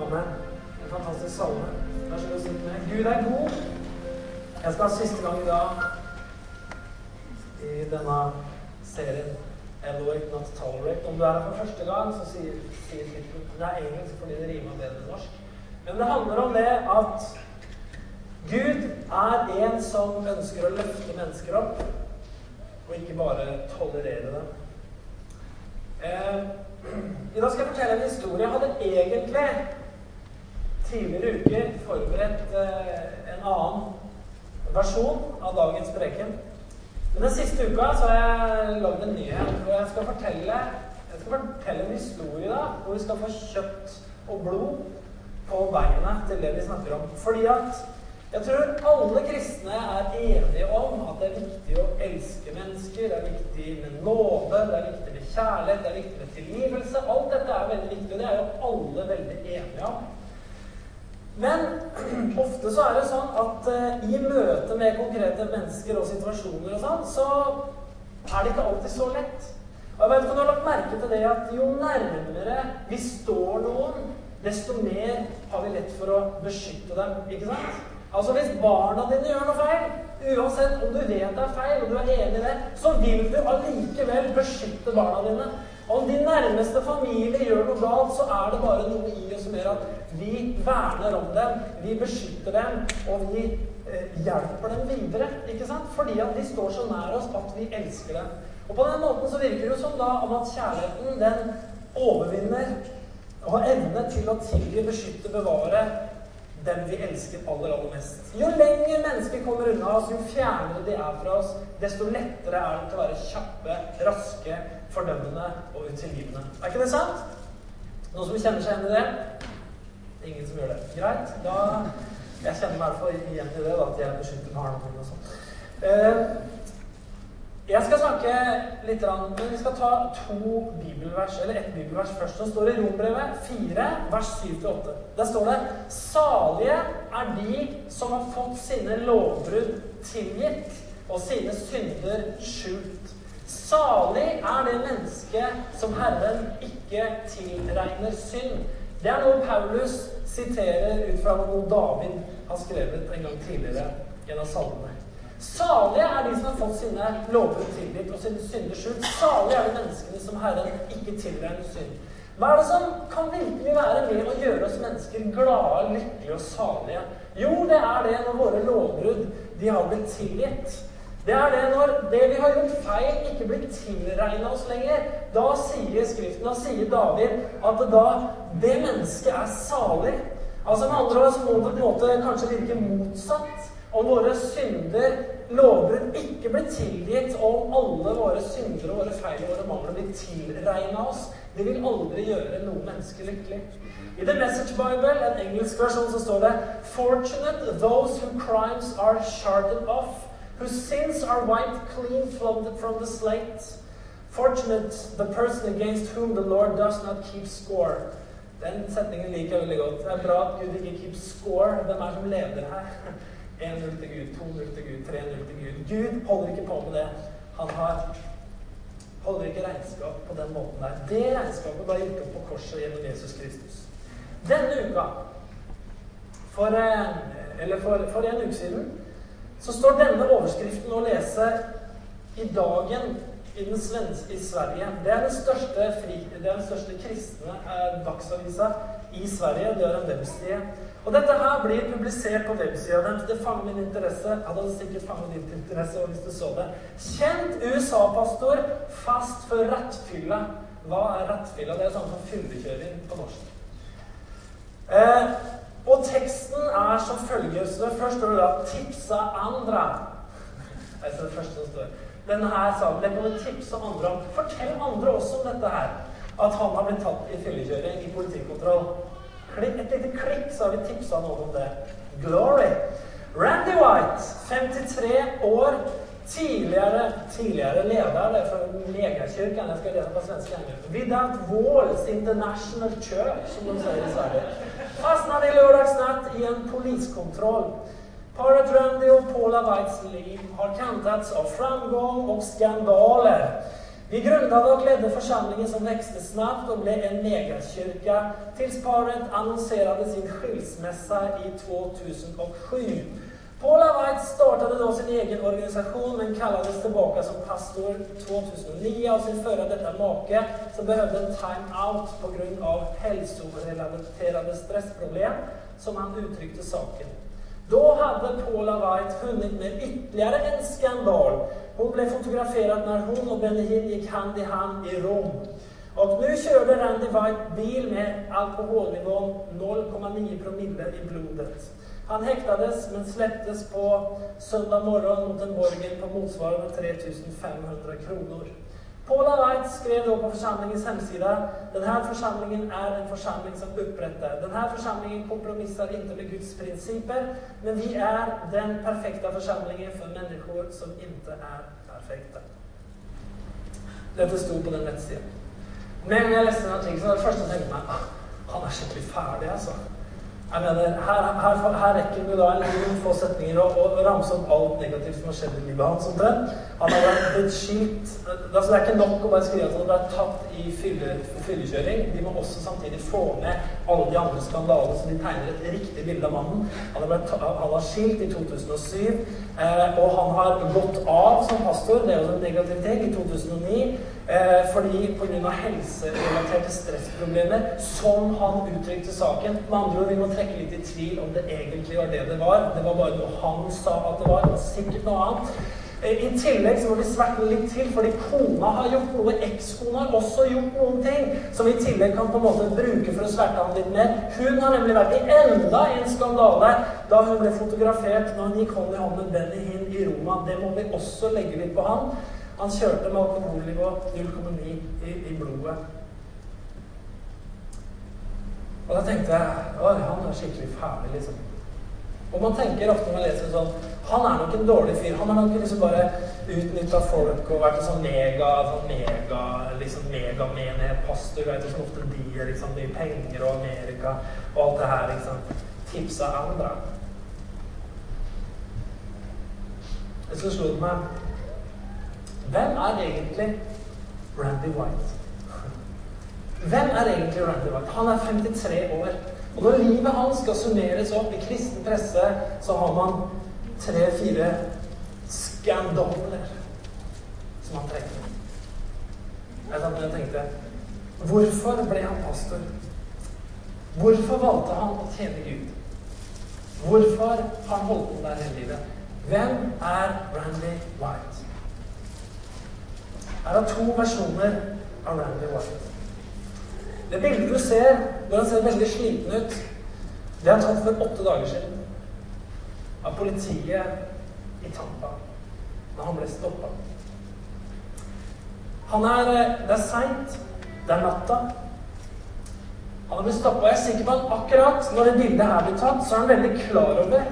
Amen. En fantastisk salme. Vær så god, sitt med. Gud er god. Jeg skal ha siste gang i dag i denne serien Eloate Not Tolerate. Om du er her for første gang, så sier, sier tittelen Det er engelsk fordi det rimer bedre enn norsk. Men det handler om det at Gud er en som ønsker å løfte mennesker opp, og ikke bare tolerere dem. Eh, I dag skal jeg fortelle en historie. Jeg hadde egentlig tidligere uker forberedt eh, en annen versjon av dagens preken. Men den siste uka så har jeg lagd en nyhet, og jeg skal fortelle, jeg skal fortelle en historie da, hvor vi skal få kjøtt og blod på beinet til det vi snakker om. Fordi at jeg tror alle kristne er enige om at det er viktig å elske mennesker. Det er viktig med nåde, det er viktig med kjærlighet, det er viktig med tilgivelse. Alt dette er veldig viktig, og det er jo alle veldig enige om. Men ofte så er det sånn at uh, i møte med konkrete mennesker og situasjoner og sånn, så er det ikke alltid så lett. Og jeg vet ikke om du har lagt merke til det at jo nærmere vi står noen, desto mer har vi lett for å beskytte dem. ikke sant? Altså Hvis barna dine gjør noe feil, uansett om du vet det er feil, og du er enig i det, så vil du allikevel beskytte barna dine. Om din nærmeste familie gjør noe galt, så er det bare noe i oss gjør at vi verner om dem, vi beskytter dem, og vi eh, hjelper dem videre. ikke sant? Fordi at de står så nær oss at vi elsker dem. Og på den måten så virker det jo som da om at kjærligheten, den overvinner og har evne til å tilgi, beskytte, bevare dem vi elsker aller, aller mest. Jo lenger mennesker kommer unna oss, jo fjernere de er fra oss, desto lettere er det til å være kjappe, raske, fordømmende og utilgivende. Er ikke det sant? Noen som kjenner seg igjen i det? Ingen som gjør det. Greit. Da Jeg kjenner meg i hvert fall igjen i det, da, at jeg beskytter barna mine og sånn. Uh, jeg skal snakke litt, men vi skal ta to bibelvers, eller ett bibelvers først. som står i Rombrevet 4, vers 7-8. Der står det Salige er de som har fått sine lovbrudd tilgitt og sine synder skjult. Salig er det mennesket som Herren ikke tilregner synd. Det er noe Paulus siterer ut fra noe David har skrevet en gang tidligere i en av salmene. Salige er de som har fått sine lover tilgitt og sine synder skjult. Salige er de menneskene som Herren ikke tilregner synd. Hva er det som kan virkelig være med å gjøre oss mennesker glade, lykkelige og salige? Jo, det er det når våre lovbrudd de har blitt tilgitt. Det er det når det vi har gjort feil, ikke blir tilregna oss lenger. Da sier Skriften, da sier David, at da det mennesket er salig. Altså Med andre ord så må det på en måte kanskje virke motsatt. Om våre synder, lovbrudd, ikke blir tilgitt, og om alle våre synder og våre feil og våre mangler blir tilregna oss, det vil aldri gjøre noe menneske lykkelig. I The Message Bible, en engelsk versjon, så står det Fortunate those whose crimes are sharted off, whose sins are wiped clean from the, from the slate. Fortunate the person against whom the Lord does not keep score. Den setningen liker jeg veldig godt. Det er bra at Gud ikke keeps score. Hvem er som leder her? 1-0 til Gud, 2-0 til Gud, 3-0 til Gud. Gud holder ikke på med det. Han har, holder ikke regnskap på den måten der. Det regnskapet bare gikk opp på korset gjennom Jesus Kristus. Denne uka, for, for, for en uke siden, så står denne overskriften å lese i dagen i, svenske, i Sverige. Det er den største, fri, det er den største kristne eh, dagsavisa i Sverige. Det er en webside og dette her blir publisert på websida deres. Det fanger min interesse. Jeg hadde sikkert fanget din interesse hvis du så det. Kjent USA-pastor fast for rattfylla. Hva er rattfylla? Det er sånn som fyllekjøring på norsk. Eh, og teksten er som følger. Så først står det da 'tipsa andre'. Altså det første som står. Denne her sangen det kan du tipse andre om. Fortell andre også om dette her. At han har blitt tatt i fyllekjøring i politikontroll et lite klikk, så har vi tipsa noen om det. Glory. Randy White, 53 år, tidligere, leder det for Legakyrkan. Jeg skal lese på svensk. Vidant Walls International Church, som de sier i Sverige. Fastnade i lørdagsnatt i en poliskontroll. Paret Randy og Paula Whites liv har kantats av framgång og skandaler. Vi grundade og ledde forsamlingen som växte snabbt og ble en megakyrka tills paret annonserade sin skilsmässa i 2007. Paula White startade då sin egen organisasjon, men kallades tilbake som pastor 2009 av sin före detta make, som behövde en time-out pga. hälsorelaterade stressproblem, som han uttrykte saken. Da hadde Paula White hunnit med ytterligere en skandal. Hun ble fotografert når hun og Benny gikk hand i hand i Rom. Og nå kjørte Randy White bil med alkoholnivån 0,9 promille i blodet. Han hektades, men slettes på søndag morgen mot en borger på motsvarende 3500 kroner. Paula White skrev da på forsamlingens hemsida denne forsamlingen er en forsamling som oppretter. Denne forsamlingen kompromisser ikke med Guds prinsipper, men vi er den perfekte forsamlingen for mennesker som ikke er perfekte. Dette sto på den nettsiden. Men jeg leste en artikkelen, så var det første jeg tenkte meg ah, han er skikkelig ferdig, altså. Jeg mener, her, her, her rekker vi da en noen få setninger og, og ramse opp alt negativt som har skjedd i livet hans. omtrent. Han har blitt skilt altså Det er ikke nok å bare skrive at han ble tatt i fyllekjøring. De må også samtidig få med alle de andre skandalene, så de tegner et riktig bilde av mannen. Han har, blitt, han har skilt i 2007, eh, og han har gått av som pastor, det er jo en negativ ting, i 2009. Eh, fordi pga. helserelaterte stressproblemer, som han uttrykte saken Med andre ord, vi må trekke litt i tvil om det egentlig var det det var. Det var bare noe han sa at det var. Det sikkert noe annet. Eh, I tillegg så må vi sverte litt til, fordi kona har gjort noe. Ekskona har også gjort noen ting som vi i tillegg kan på en måte bruke for å sverte ham litt mer. Hun har nemlig vært i enda en skandale da hun ble fotografert når hun gikk hånd i hånd med Benny Hinn i Roma. Det må vi også legge litt på han. Han kjørte med alkoholnivå 0,9 i, i, blodet. Og da tenkte jeg at han er skikkelig ferdig, liksom. Og man tenker ofte når man leser sånn Han er nok en dårlig fyr. Han har nok liksom bare utnytta folk og vært en sånn mega sånn mega, liksom megamenighetspastor. Vet du, som ofte de er liksom mye penger og Amerika og alt det her. liksom Tipsa andre. Så slo det meg hvem er egentlig Randy White? Hvem er egentlig Randy White? Han er 53 år. Og når livet hans skal summeres opp i kristen presse, så har man tre-fire skandaler som han trekker. Jeg tenkte Hvorfor ble han pastor? Hvorfor valgte han å tjene Gud? Hvorfor har han holdt på der hele livet? Hvem er Randy White? Her av to versjoner av Randy White. Det bildet du ser når han ser veldig sliten ut, det er tatt for åtte dager siden. Av politiet i Tampa. Da han ble stoppa. Han er eh, Det er seint. Det er natta. Han har blitt stoppa. Jeg er sikker på at akkurat når det bildet her blir tatt, så er han veldig klar over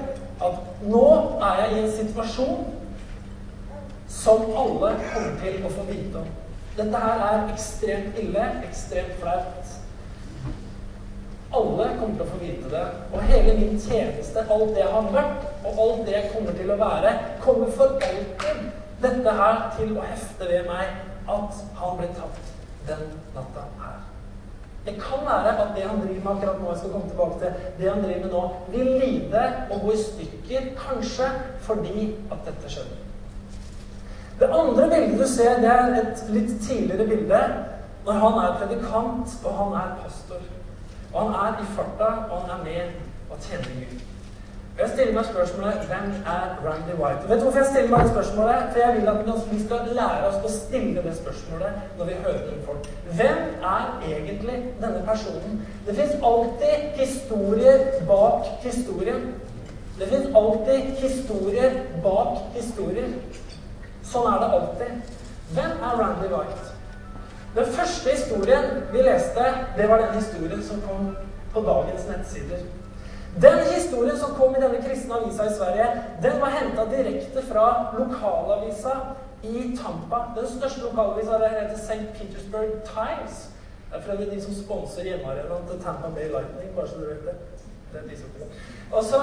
at nå er jeg i en situasjon som alle kommer til å få vite om. Dette her er ekstremt ille, ekstremt flaut. Alle kommer til å få vite det. Og hele min tjeneste, alt det jeg har vært, og alt det jeg kommer til å være, kommer for alltid dette her til å hefte ved meg at han ble tatt den natta her. Det kan være at det han driver med akkurat nå, jeg skal komme tilbake til, det han driver med nå, vil lide og gå i stykker, kanskje fordi at dette skjedde. Det andre bildet du ser, det er et litt tidligere bilde når han er predikant og han er pastor. Og han er i farta, og han er med og tjener Gud. Og Jeg stiller meg spørsmålet hvem er Randy White? Vet du hvorfor jeg stiller meg det spørsmålet? For jeg vil at vi skal lære oss å stille det spørsmålet når vi hører om folk. Hvem er egentlig denne personen? Det fins alltid historier bak historien. Det fins alltid historier bak historier. Sånn er det alltid. Hvem er Randy White? Den første historien vi leste, det var den historien som kom på dagens nettsider. Den historien som kom i denne kristne avisa i Sverige, den var henta direkte fra lokalavisa i Tampa. Den største lokalavisa der heter St. Petersburg Times. Det er fra de som sponser hjemmearenaen til Tampa Bay Lightning, bare så du vet det. Og så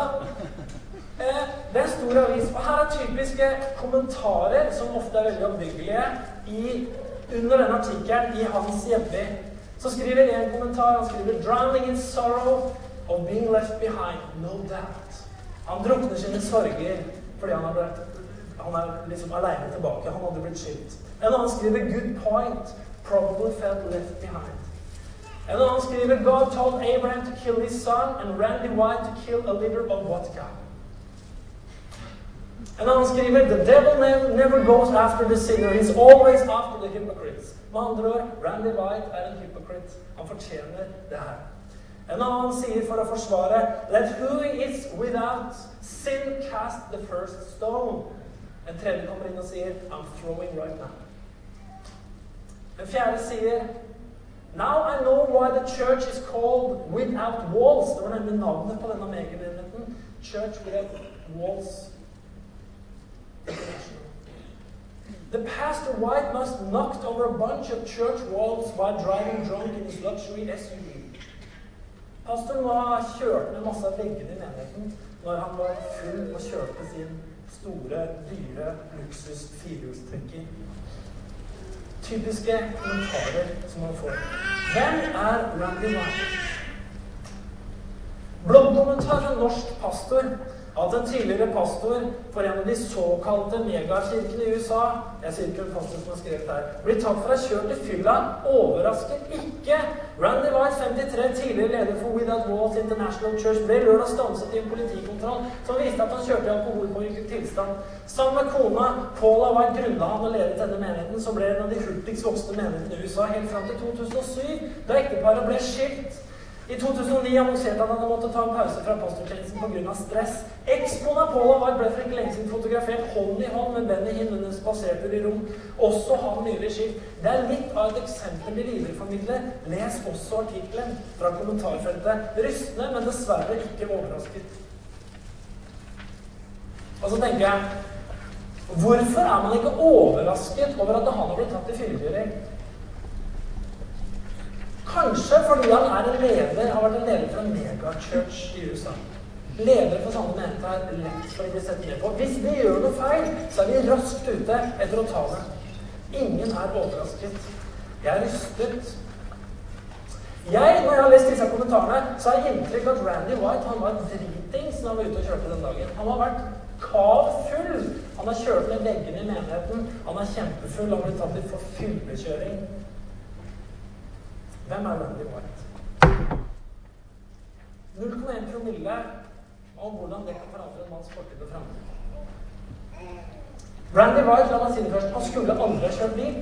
eh, Det er en stor avis. Og her er typiske kommentarer, som ofte er veldig oppbyggelige, i under denne artikkelen i hans hjemby, så skriver en kommentar Han skriver 'Drowning in sorrow of being left behind, no doubt'. Han drukner sine sorger fordi han, blitt, han er liksom aleine tilbake. Han hadde blitt skilt. En annen skriver 'Good point'. Probably felt left behind. En annen God told Abraham to kill his son and Randy White to kill a liter of vodka'. And En annen skriver 'The devil never goes after the sinner. He's always after the hypocrites'. Med Randy White er en hypocrite. Han fortjener det her. En annen sier for å forsvare Let who is without sin cast the first stone. En tredje kommer inn og sier I'm throwing right now. En fjerde sier Now I know why the church is called Without Walls. Det var nemlig navnet på denne megamenigheten. Church Without Walls The pastor White must knocked over a bunch of church walls while driving drunk in his luxury SUV. Pastoren ha kjørt ned masse av veggene i menigheten når han var full og kjørte sin store, dyre luksus firehjulstrekker. Typiske kommentarer som man får. Hvem er Randy White? Bloggkommentar fra norsk pastor at en tidligere pastor for en av de såkalte megakirkene i USA Jeg sier ikke pastor som har skrevet her blir tatt for å ha kjørt i fylla, overrasker ikke. Randy White, 53, tidligere leder for Without Walls International Church, ble lørdag stanset i en politikontroll som viste at han kjørte i alkoholpåvirket tilstand. Sammen med kona Paula White grunna han og ledet denne menigheten, som ble en av de hurtigst voksne menighetene i USA helt fram til 2007, da ekteparet ble skilt. I 2009 annonserte han at han måtte ta en pause fra pastortjenesten pga. stress. Ekskonen Paula var ble for ikke lenge siden fotografert hånd i hånd med Benny Hinn under spasertur i rom. Også han nylig skilt. Det er litt av et eksempel de videreformidler. Les også artikkelen fra kommentarfeltet. Rystende, men dessverre ikke overrasket. Og så tenker jeg Hvorfor er man ikke overrasket over at han har blitt tatt i fyllekjøring? Kanskje fordi han er en leder, har vært en leder for en megachurch i USA. Ledere for sånne menigheter er lett for å bli sett ned på. Hvis vi gjør noe feil, så er vi raskt ute etter å ta det. Ingen er overrasket. Jeg er rystet. Jeg, når jeg har lest disse kommentarene, så har jeg inntrykk av at Randy White han var dritings når han var ute og kjørte den dagen. Han har vært kav full. Han har kjørt ned veggene i menigheten. Han er kjempefull. Han ble tatt litt for fyllekjøring. Hvem er Randy White? 0,1 promille om hvordan det kan forandre en manns fortid og framtid. Randy White la meg si det først, han skulle aldri ha kjørt bil.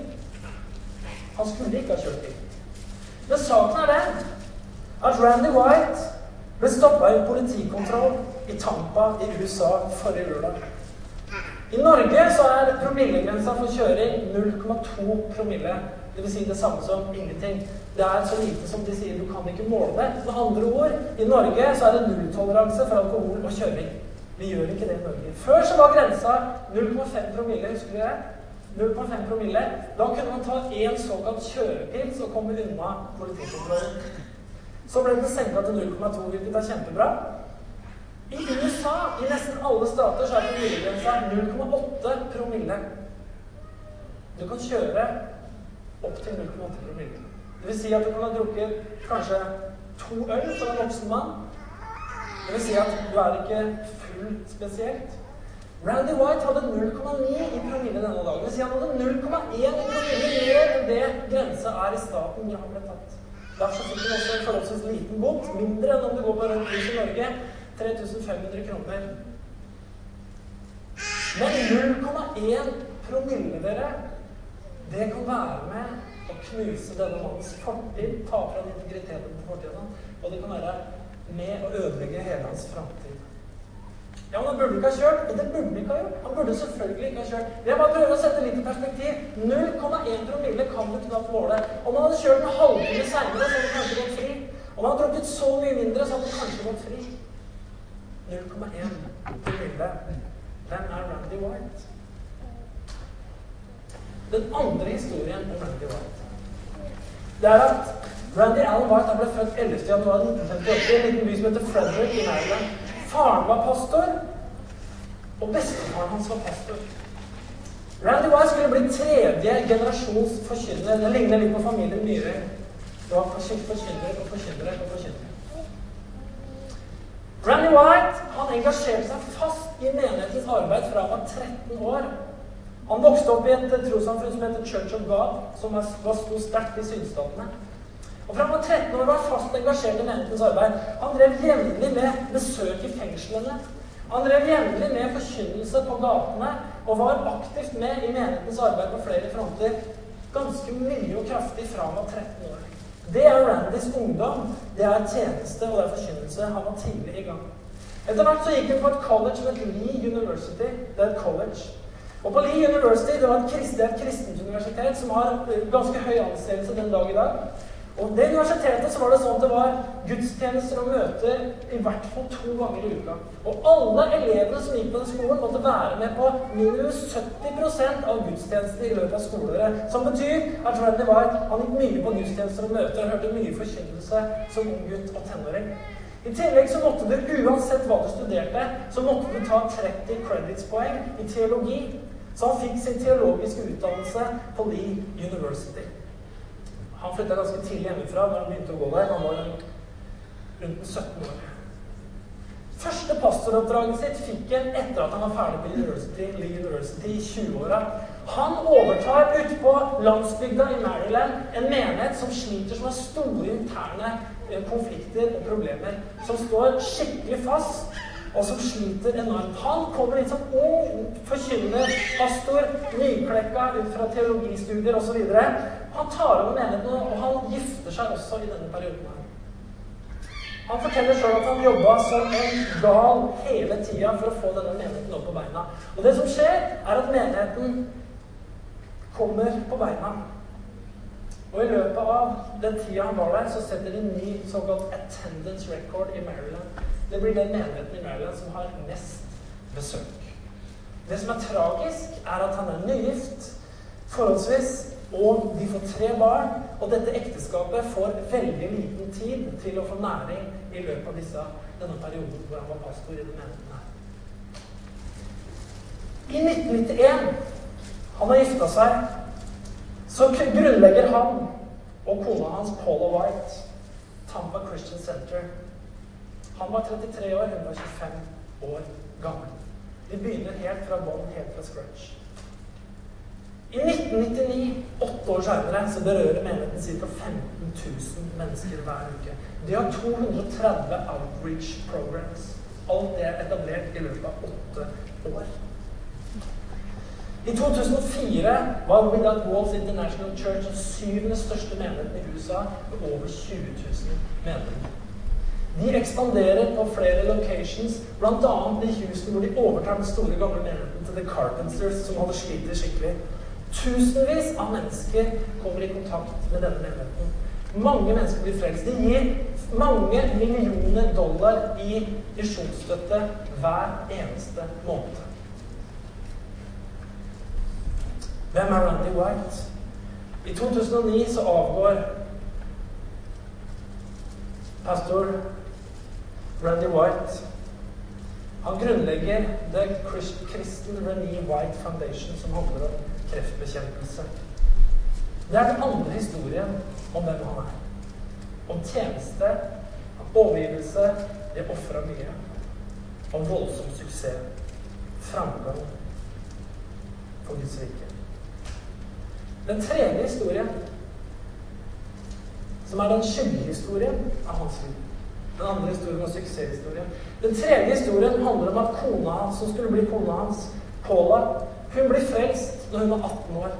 Han skulle ikke ha kjørt bil. Men saken er den at Randy White ble stoppa i politikontroll i Tampa i USA forrige lørdag. I Norge så er promillegrensa for kjøring 0,2 promille. Dvs. Si det samme som ingenting. Det er så lite som de sier du kan ikke måle det. Med andre ord, i Norge så er det nulltoleranse for alkohol og kjøring. Vi gjør ikke det i Norge. Før så var grensa 0,5 promille. Husker du det? 0,5 promille. Da kunne man ta én såkalt kjørepils og komme unna politikontrollen. Så ble den senka til 0,2, hvilket er kjempebra. I USA, i nesten alle stater, så er promillegrensa 0,8 promille. Du kan kjøre opp til 0,8 promille. Det vil si at du kan ha drukket kanskje to øl for en voksen mann. Det vil si at du er ikke full spesielt. Randy White hadde 0,9 i promille denne dagen. Det vil si han hadde 0,1 i promille mer enn det grensa er i staten når han ble tatt. Derfor fikk han også en forholdsvis liten bot, mindre enn om du går på rødt lys i Norge. 3500 kroner. Men 0,1 promille, dere, det kan være med å knuse denne mannens fortid, ta fra integriteten på fortiden, og det kan være med å ødelegge hele hans framtid. Ja, men Han burde ikke ha kjørt, men det burde ikke ha gjort. Han burde selvfølgelig ikke ha kjørt. Jeg bare prøver å sette litt i perspektiv. 0,1 promille kan du knapt måle. Om han hadde kjørt en halvtime seinere, så hadde han kanskje gått fri. Om han hadde drukket så mye mindre, så hadde han kanskje gått fri. 0,1 promille. Hvem er Randy White? Den andre historien om Randy White det er at Randy Allen White ble født 11.1.1958 i en liten by som heter Frederick i Maryland. Faren var pastor, og bestefaren hans var pastor. Randy White skulle bli tredje generasjons forkynner. Det ligner litt på familien Myhre. Det var forkynnere og forkynnere og forkynnere. Randy White han engasjerte seg fast i menighetens arbeid fra han var 13 år. Han vokste opp i et trossamfunn som heter Church of God, som sto sterkt i sydstatene. Og Fra han var 13 år var han fast engasjert i menighetens arbeid. Han drev jevnlig med besøk i fengslene. Han drev jevnlig med forkynnelse på gatene og var aktivt med i menighetens arbeid på flere fronter. Ganske mye og kraftig fra han var 13 år. Det er Randys ungdom. Det er tjeneste og det er forkynnelse. Han var tidlig i gang. Etter hvert så gikk hun på et college som het Lee University. Det er et college. Og på Lee University det var et kristent universitet som har ganske høy anseelse den dag i dag. Og det universitetet så var det sånn at det var gudstjenester og møter i hvert fall to ganger i uka. Og alle elevene som gikk på den skolen, måtte være med på minus 70% av gudstjenester i løpet av skoleåret. Som betyr at Randy White han gikk mye på gudstjenester og møter og hørte mye forkynnelse som ung gutt og tenåring. I tillegg så måtte du, uansett hva du studerte, så måtte du ta 30 credits-poeng i teologi. Så han fikk sin teologiske utdannelse på Lee University. Han flytta ganske tidlig hjemmefra når han begynte å gå der. Han var rundt 17 år. Første pastoroppdraget sitt fikk han etter at han var ferdig på University, Lee University i 20-åra. Han overtar ute på landsbygda i Maryland en menighet som sliter som har store interne eh, konflikter og problemer. Som står skikkelig fast, og som sliter enormt. Han kommer inn som forkynner, pastor, nyklekka ut fra teologistudier osv. Han tar over menigheten, og han gifter seg også i denne perioden. Han forteller sjøl at han jobba som en gal hele tida for å få denne menigheten opp på beina. Og det som skjer, er at menigheten kommer på beina. Og i løpet av den tida han var der, så setter de ny såkalt attendance record i Maryland. Det blir den menigheten i Maryland som har mest besøk. Det som er tragisk, er at han er nygift, forholdsvis, og de får tre barn. Og dette ekteskapet får veldig liten tid til å få næring i løpet av disse, denne perioden hvor han var pastor i den menigheten her. I 1991, han har gifta seg, så grunnlegger han og kona hans, Paula White, Tampa Christian Center. Han var 33 år, hun var 25 år gammel. De begynner helt fra bånn, helt fra scratch. I 1999, åtte år senere, så berører menigheten ca. 15 000 mennesker hver uke. De har 230 outreach programs. Alt det er etablert i løpet av åtte år. I 2004 var Without Walls International Church den syvende største menigheten i USA med over 20 000 medlemmer. De ekspanderer på flere locations, bl.a. i Houston, hvor de overtar den store, gamle leiligheten til The Carpenters, som hadde slitt skikkelig. Tusenvis av mennesker kommer i kontakt med denne leiligheten. Mange mennesker blir frelst. De gir mange millioner dollar i misjonsstøtte hver eneste måned. Hvem er Randy White? I 2009 så avgår pastor Randy White. Han grunnlegger The Christian Renee White Foundation, som handler om kreftbekjempelse. Det er den andre historien om hvem han er. Om tjeneste, overgivelse, det ofra mye. Om voldsom suksess. Framgang for Guds rike. Den tredje historien, som er den skyldige historien, av hans liv. Den andre historien var suksesshistorien. Den tredje historien handler om at kona hans, som skulle bli kona hans, Paula, hun blir frelst når hun var 18 år.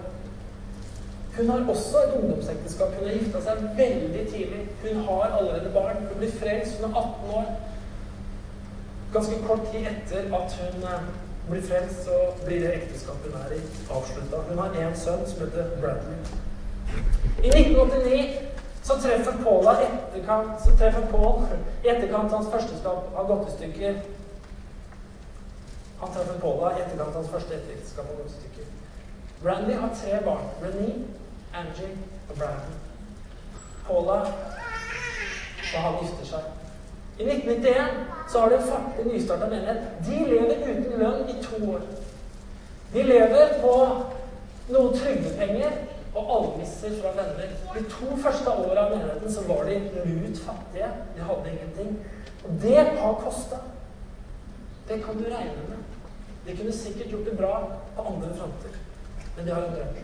Hun har også et ungdomsekteskap. Hun har gifta seg veldig tidlig. Hun har allerede barn. Hun blir frelst. Hun er 18 år. Ganske kort tid etter at hun eh, blir frelst, så blir det ekteskapet hun er i, avslutta. Hun har én sønn som heter Bradley. I 1989 så treffer Paul i etterkant hans førsteskap skap av godtestykker. han treffer Paula i etterkant hans første etterkant av godtestykker. Randy har tre barn. Renee, Angie og Brandon. Paula og han gifter seg. I 1991 så har de en fattig, nystarta menighet. De lever uten lønn i to år. De lever på noen trygdepenger og almisser fra venner. De to første åra av menigheten så var de lut fattige. De hadde ingenting. Og det har kosta. Det kan du regne med. De kunne sikkert gjort det bra på andre fronter, men de har en drøm.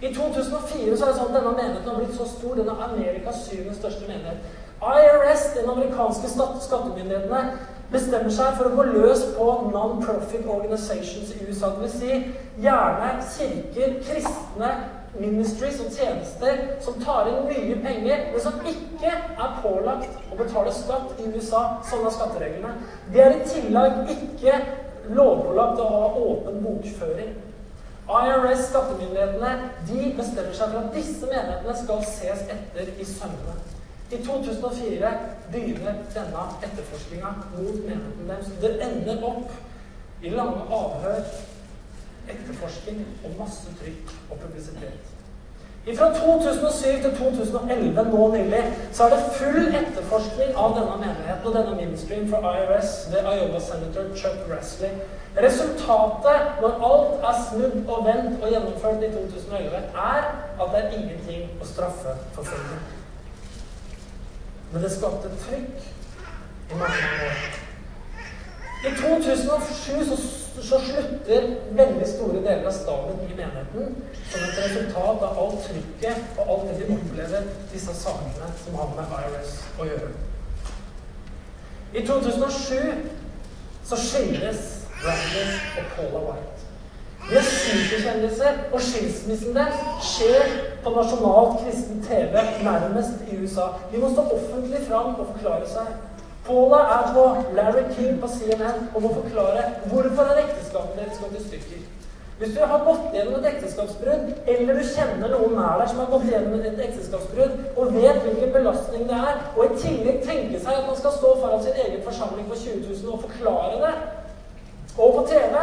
I 2004 så er det sånn at denne menigheten har blitt så stor. Den er Amerikas syvende største menighet. IRS, den amerikanske skattemyndighetene, bestemmer seg for å gå løs på non-profit organizations i USA. Det vil si gjerne kirker, kristne ministries og tjenester som tar inn mye penger, men som ikke er pålagt å betale skatt i USA. Sånn er skattereglene. De er i tillegg ikke lovpålagt å ha åpen bokføring. IRS, skattemyndighetene, de bestemmer seg for at disse menighetene skal ses etter i sømmene. I 2004 begynner denne etterforskninga mot menigheten deres. Det ender opp i lange avhør, etterforskning og masse trykk og publisitet. Fra 2007 til 2011, nå nylig, så er det full etterforskning av denne menigheten og denne ministryen fra IRS ved Iowa-senator Chuck Grassley. Resultatet, når alt er snudd og vendt og gjennomført i 2011, er at det er ingenting å straffe for forfølge. Men det skapte trykk i mange år. I 2007 så, så, slutter veldig store deler av staben i menigheten som et resultat av alt trykket og alt det de opplever, disse sakene som har med IRS å gjøre. I 2007 så skilles Randers og Paula White. De er superkjendiser, og skilsmissen deres skjer på nasjonalt kristen TV nærmest i USA. De må stå offentlig fram og forklare seg. Paula er på Larry King på CNN og må forklare hvorfor er ekteskapet deres gått i stykker. Hvis du har gått gjennom et ekteskapsbrudd, eller du kjenner noen nær deg som har gått gjennom et ekteskapsbrudd, og vet hvilken belastning det er, og i tillegg tenke seg at man skal stå foran sin egen forsamling for 20 000 og forklare det, og på TV,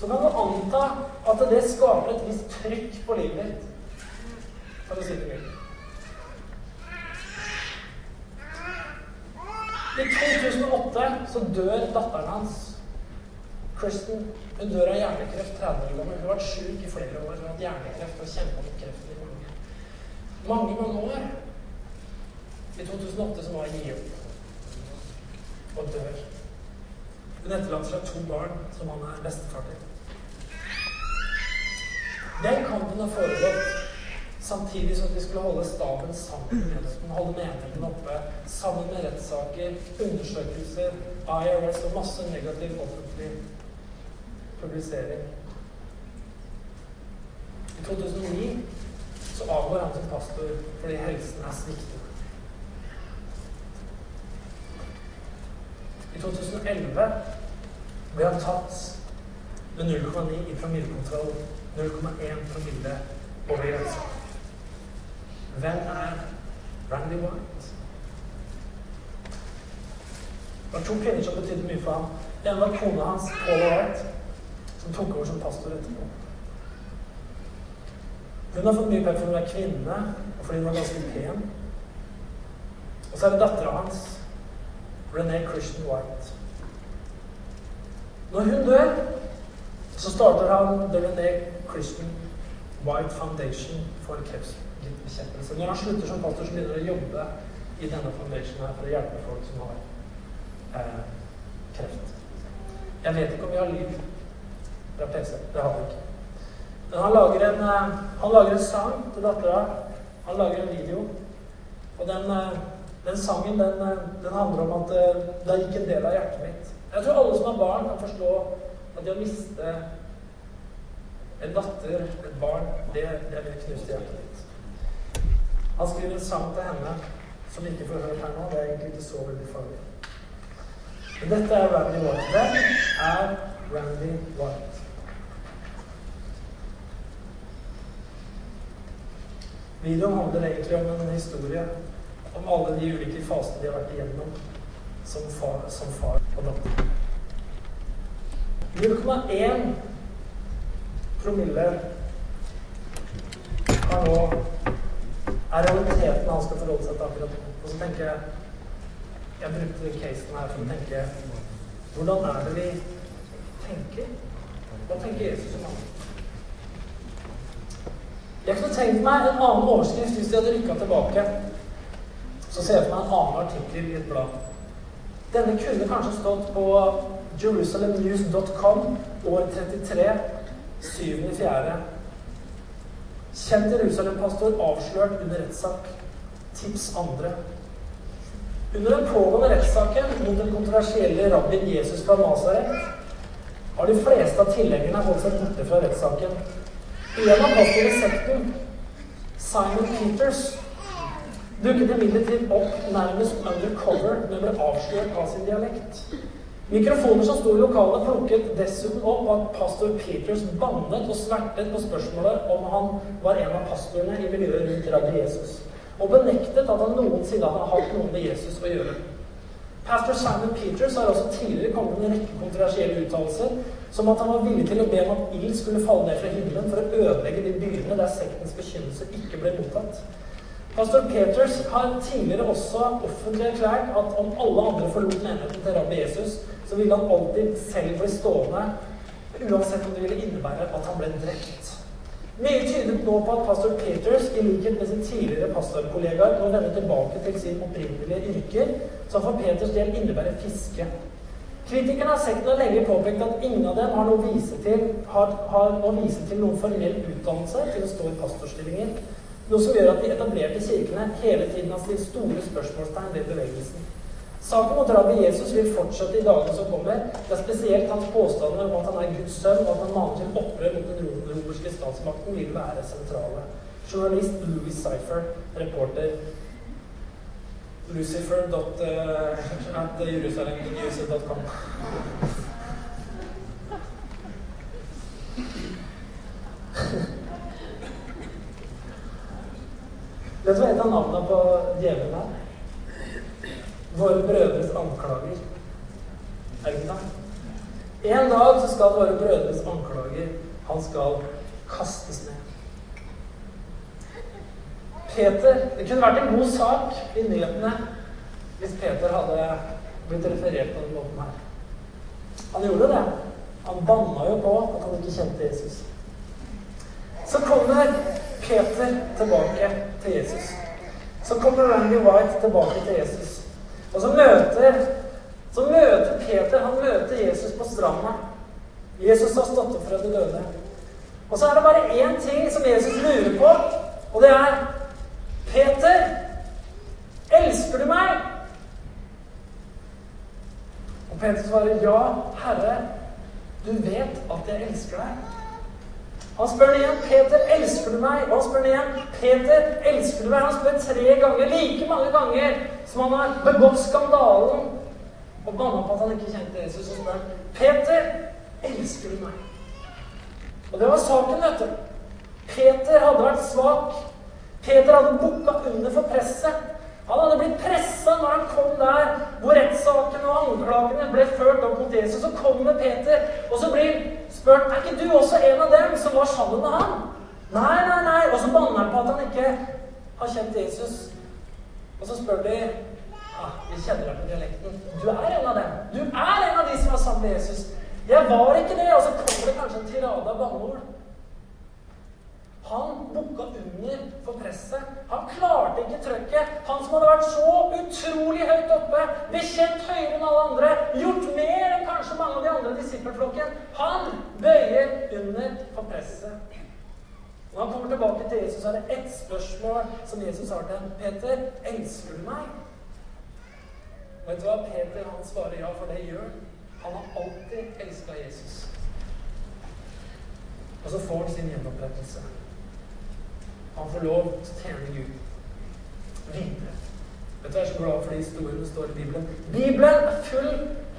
så kan du anta at det skaper et visst trykk på livet ditt. For å si det mildt. I 2008 så dør datteren hans. Kristen hun dør av hjernekreft 30 år gammel. Hun har vært syk i flere år. Hun har hatt hjernekreft og kjempa mot kreften i mange, mange, mange år. I 2008 så må hun gi opp og dør. Hun etterlater seg to barn som han er bestefar til. Den kampen har foregått Samtidig som de skulle holde staben sammen med menigheten, holde menigheten oppe, sammen med rettssaker, undersøkelser, IRS og masse negativ offentlig publisering. I 2009 så avgår han som pastor fordi helsen er sviktende. I 2011 ble han tatt med 0,9 i promillekontroll. 0,1 promille over grensa. Hvem er Randy White? Det var to kvinner som betydde mye for ham. Den var kona hans, Paul White, som tok over som pastor etterpå. Hun har fått mye penger fordi hun er kvinne, og fordi hun var ganske pen. Og så er det dattera hans, René Christian White. Når hun dør, så starter han The René Christian White Foundation for kreftbekjempelse. bekjempelse. Når han slutter som pastor, så begynner han å jobbe i denne foundationen for å hjelpe folk som har eh, kreft. Jeg vet ikke om vi har liv fra PC. Det har vi ikke. Men han lager en, eh, han lager en sang til dattera. Han lager en video. Og den, eh, den sangen den, eh, den, handler om at eh, det gikk en del av hjertet mitt. Jeg tror alle som har barn, kan forstå at det å miste en datter, et barn, det, det vil knuse hjertet ditt. Han skriver en sang til henne som ikke får høre her nå. Det er egentlig ikke så veldig farlig. Men dette er Randy White. Hvem er Randy White? Videoen handler egentlig om en historie om alle de ulike fasene de har vært igjennom som far, som far og datter. 0,1 promille er nå er realiteten han skal forholde seg til akkurat nå. Og så tenker jeg Jeg brukte casen her for å tenke Hvordan er det vi tenker? Hva tenker Jesus om han? Jeg kunne tenkt meg en annen overskrift hvis de hadde rykka tilbake. Så ser jeg for meg en annen artikkel i et blad. Denne kunne kanskje stått på jerusalemnews.com år 33, 7.4. Kjent Jerusalem-pastor avslørt under rettssak. Tips andre. Under den pågående rettssaken mot den kontroversielle rabbin Jesus fra Nazaret har de fleste av tilhengerne holdt seg borte fra rettssaken. En av pastorene i sekten, Simon Peters, dukket imidlertid opp nærmest undercover, men ble avslørt av sin dialekt. Mikrofoner som sto i lokalet, plukket dessuten opp at pastor Peters bannet og svertet på spørsmålet om han var en av pastorene i miljøet rundt Radio Jesus, og benektet at han noensinne hadde hatt noe med Jesus å gjøre. Pastor Simon Peters har også tidligere kommet med en rekke kontroversielle uttalelser, som at han var villig til å be om at ild skulle falle ned fra himmelen for å ødelegge de byene der sektens bekjennelse ikke ble mottatt. Pastor Peters har tidligere også offentlig erklært at om alle andre forlot menigheten til rabbi Jesus, så ville han alltid selv bli stående, uansett om det ville innebære at han ble drept. Mye tydet nå på at pastor Peters, i likhet med sin tidligere pastorkollegaer, må vende tilbake til sin opprinnelige yrker, som for Peters del innebærer fiske. Kritikerne av sekten har lenge påpekt at ingen av dem har noe vise til, har, har å vise til noen formell utdannelse til å stå i pastorstillinger, noe som gjør at de etablerte kirkene hele tiden har stilt store spørsmålstegn ved bevegelsen. Saken mot rabbi Jesus vil fortsette i dagene som kommer. Det er spesielt hans påstander om at han er Guds sønn, og at han maner til opprør mot den romerske statsmakten, vil være sentrale. Journalist Louis Cypher, reporter lucifer.jerusalemnews.com. Vet du hva et av navnene på djevelen er? våre brødres anklager. Er det ikke sant? En dag så skal våre brødres anklager Han skal kastes ned. Peter Det kunne vært en god sak i nyhetene hvis Peter hadde blitt referert på den måten her. Han gjorde det. Han banna jo på at han ikke kjente Jesus. Så kommer Peter tilbake til Jesus. Så kommer Randy White tilbake til Jesus. Og så møter, så møter Peter han møter Jesus på stranda. Jesus har stått opp fra de døde. Og så er det bare én ting som Jesus lurer på, og det er Peter, elsker du meg? Og Peter svarer, ja, Herre, du vet at jeg elsker deg. Han spør den igjen. 'Peter, elsker du meg?' Og han spør den igjen. 'Peter, elsker du meg?' Han spør tre ganger, like mange ganger som han har begått skandalen og banna på at han ikke kjente Jesus. Og spør 'Peter, elsker du meg?' Og det var saken, vet du. Peter hadde vært svak. Peter hadde bukka under for presset. Han hadde blitt pressa når han kom der hvor rettssaken og anklagene ble ført opp mot Jesus. Så kommer Peter, og så blir spurt er ikke du også en av dem som var sammen med ham. Nei, nei, nei. Og så banner han på at han ikke har kjent Jesus. Og så spør de ah, Vi kjenner deg på dialekten. Du er en av dem. Du er en av de som var sammen med Jesus. Jeg var ikke det. Og så kommer det kanskje en tirade av banneord. Han bukka under for presset. Han klarte ikke trøkket. Han som hadde vært så utrolig høyt oppe, bekjent høyere enn alle andre, gjort mer enn kanskje mange av de andre disippelflokken. Han bøyer under for presset. Når han kommer tilbake til Jesus, er det ett spørsmål som Jesus har til ham. 'Peter, elsker du meg?' Vet du hva? Peter han svarer ja, for det gjør han. Han har alltid elska Jesus. Og så får han sin gjenopprettelse. Han får lov til å tjene Gud videre. Vet du, Jeg er så glad for de historiene som står i Bibelen. Bibelen er full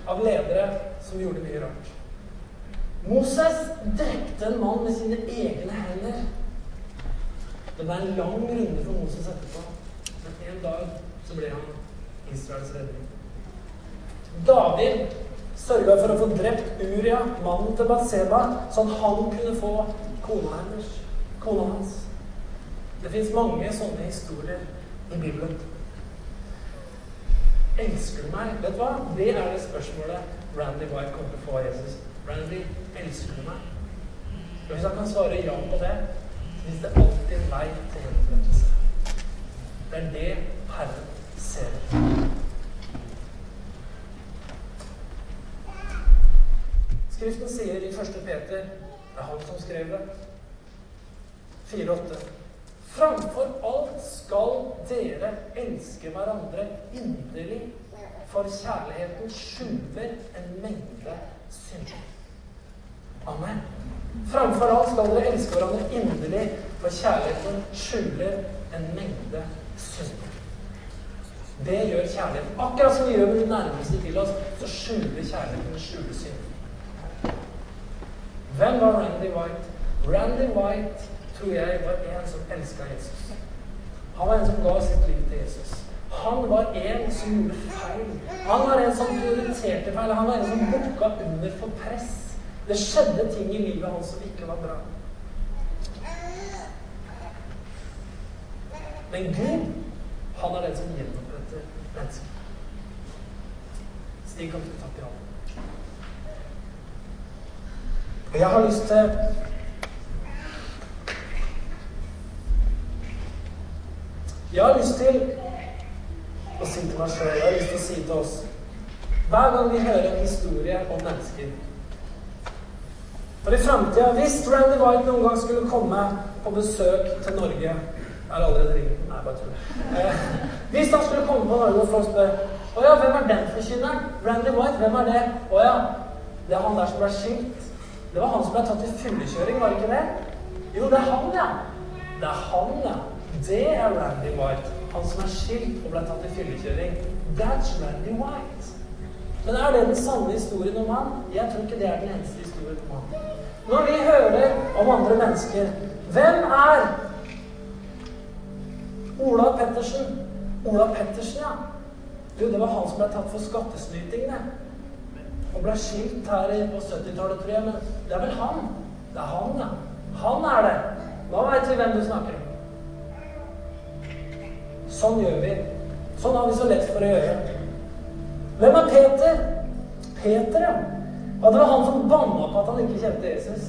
av ledere som gjorde mye rart. Moses drepte en mann med sine egne hender. Det ble en lang runde for Moses etterpå. Men en dag så ble han Israels redning. David sørga for å få drept Uria, mannen til Batseba, sånn han kunne få kona hennes. Kona hans. Det fins mange sånne historier i Bibelen. Elsker du meg? Vet du hva? Det er det spørsmålet Randy White kommer til å få av Jesus. Randy, elsker du meg? Og Hvis han kan svare ja på det, så fins det alltid en vei til henvendelse. Det er det Herren ser. Skriften sier i 1. Peter Det er han som skrev det. 4,8. Framfor alt skal dere elske hverandre inderlig, for kjærligheten skjuler en mengde synder. Amen. Framfor alt skal dere elske hverandre inderlig, for kjærligheten skjuler en mengde synder. Det gjør kjærligheten. Akkurat som vi gjør med de nærmeste til oss, så skjuler kjærligheten skjuler synd. Hvem var Randy White? Randy White tror jeg var en som elska Jesus. Han var en som ga sitt liv til Jesus. Han var en som gjorde feil. Han var en som prioriterte feil. Han var en som bukka under for press. Det skjedde ting i livet hans som ikke var bra. Men Gud, han er den som gjenoppretter mennesker. Stig, kan du takke? Og jeg har lyst til Jeg har lyst til å si til meg sjøl, jeg har lyst til å si til oss Hver gang vi hører en historie om mennesker For i framtida, hvis Randy White noen gang skulle komme på besøk til Norge Jeg har allerede ringt Nei, bare tull. Eh, hvis han skulle komme på Norge og folk spør Å ja, hvem er den forkynneren? Randy White, hvem er det? Å ja, det er han der som ble skilt. Det var han som ble tatt i fyllekjøring, var det ikke det? Jo, det er han, ja. Det er han, ja. Det er Randy White. Han som er skilt og ble tatt i fyllekjøring. That's Randy White. Men er det den sanne historien om han? Jeg tror ikke det er den eneste historien om han. Når vi hører om andre mennesker Hvem er Ola Pettersen? Ola Pettersen, ja. Du, det var han som ble tatt for skattesnyting, det. Og ble skilt her på 70-tallet, tror jeg. Men det er vel han? Det er han, ja. Han er det. Da veit vi hvem du snakker om. Sånn gjør vi. Sånn har vi så lett for å gjøre. Hvem er Peter? Peter, ja. Og det var han som banna på at han ikke kjente Jesus.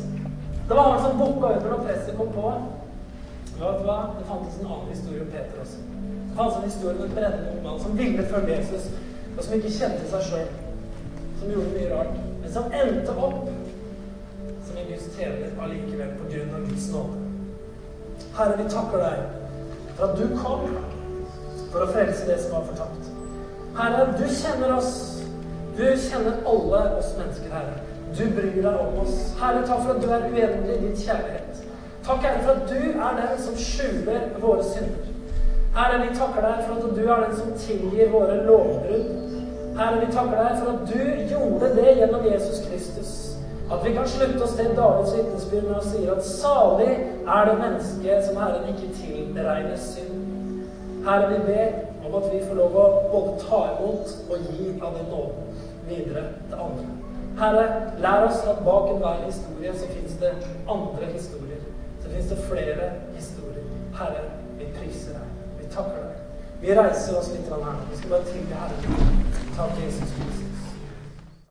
Det var han som bukka under når presset kom på. Vet hva? Det fantes en annen historie om Peter også. Det fantes en historie om en brennende ung mann som ville følge Jesus, og som ikke kjente seg sjøl. Som gjorde mye rart, men som endte opp som en Guds tjener allikevel på grunn av Guds nåde. Herre, vi takker deg for at du kom for å frelse det som var fortapt. Herre, du kjenner oss. Du kjenner alle oss mennesker, Herre. Du bryr deg om oss. Herre, takk for at du er uendelig i din kjærlighet. Takk, Herre, for at du er den som skjuler våre synder. Herre, vi takker deg for at du er den som tilgir våre lovbrudd. Herre, vi takker deg for at du gjorde det gjennom Jesus Kristus. At vi kan slutte oss til Davids vitnesbyrd når han sier at salig er det mennesket som Herren ikke tilregner synd. Herre, vi ber om at vi får lov å både ta imot og gi av den nåden videre til andre. Herre, lær oss at bak enhver historie så fins det andre historier. Så fins det flere historier. Herre, vi priser deg. Vi takker deg. Vi reiser oss litt her nå. Vi skal bare tilbe Herren. Takk, Jesus Kristus.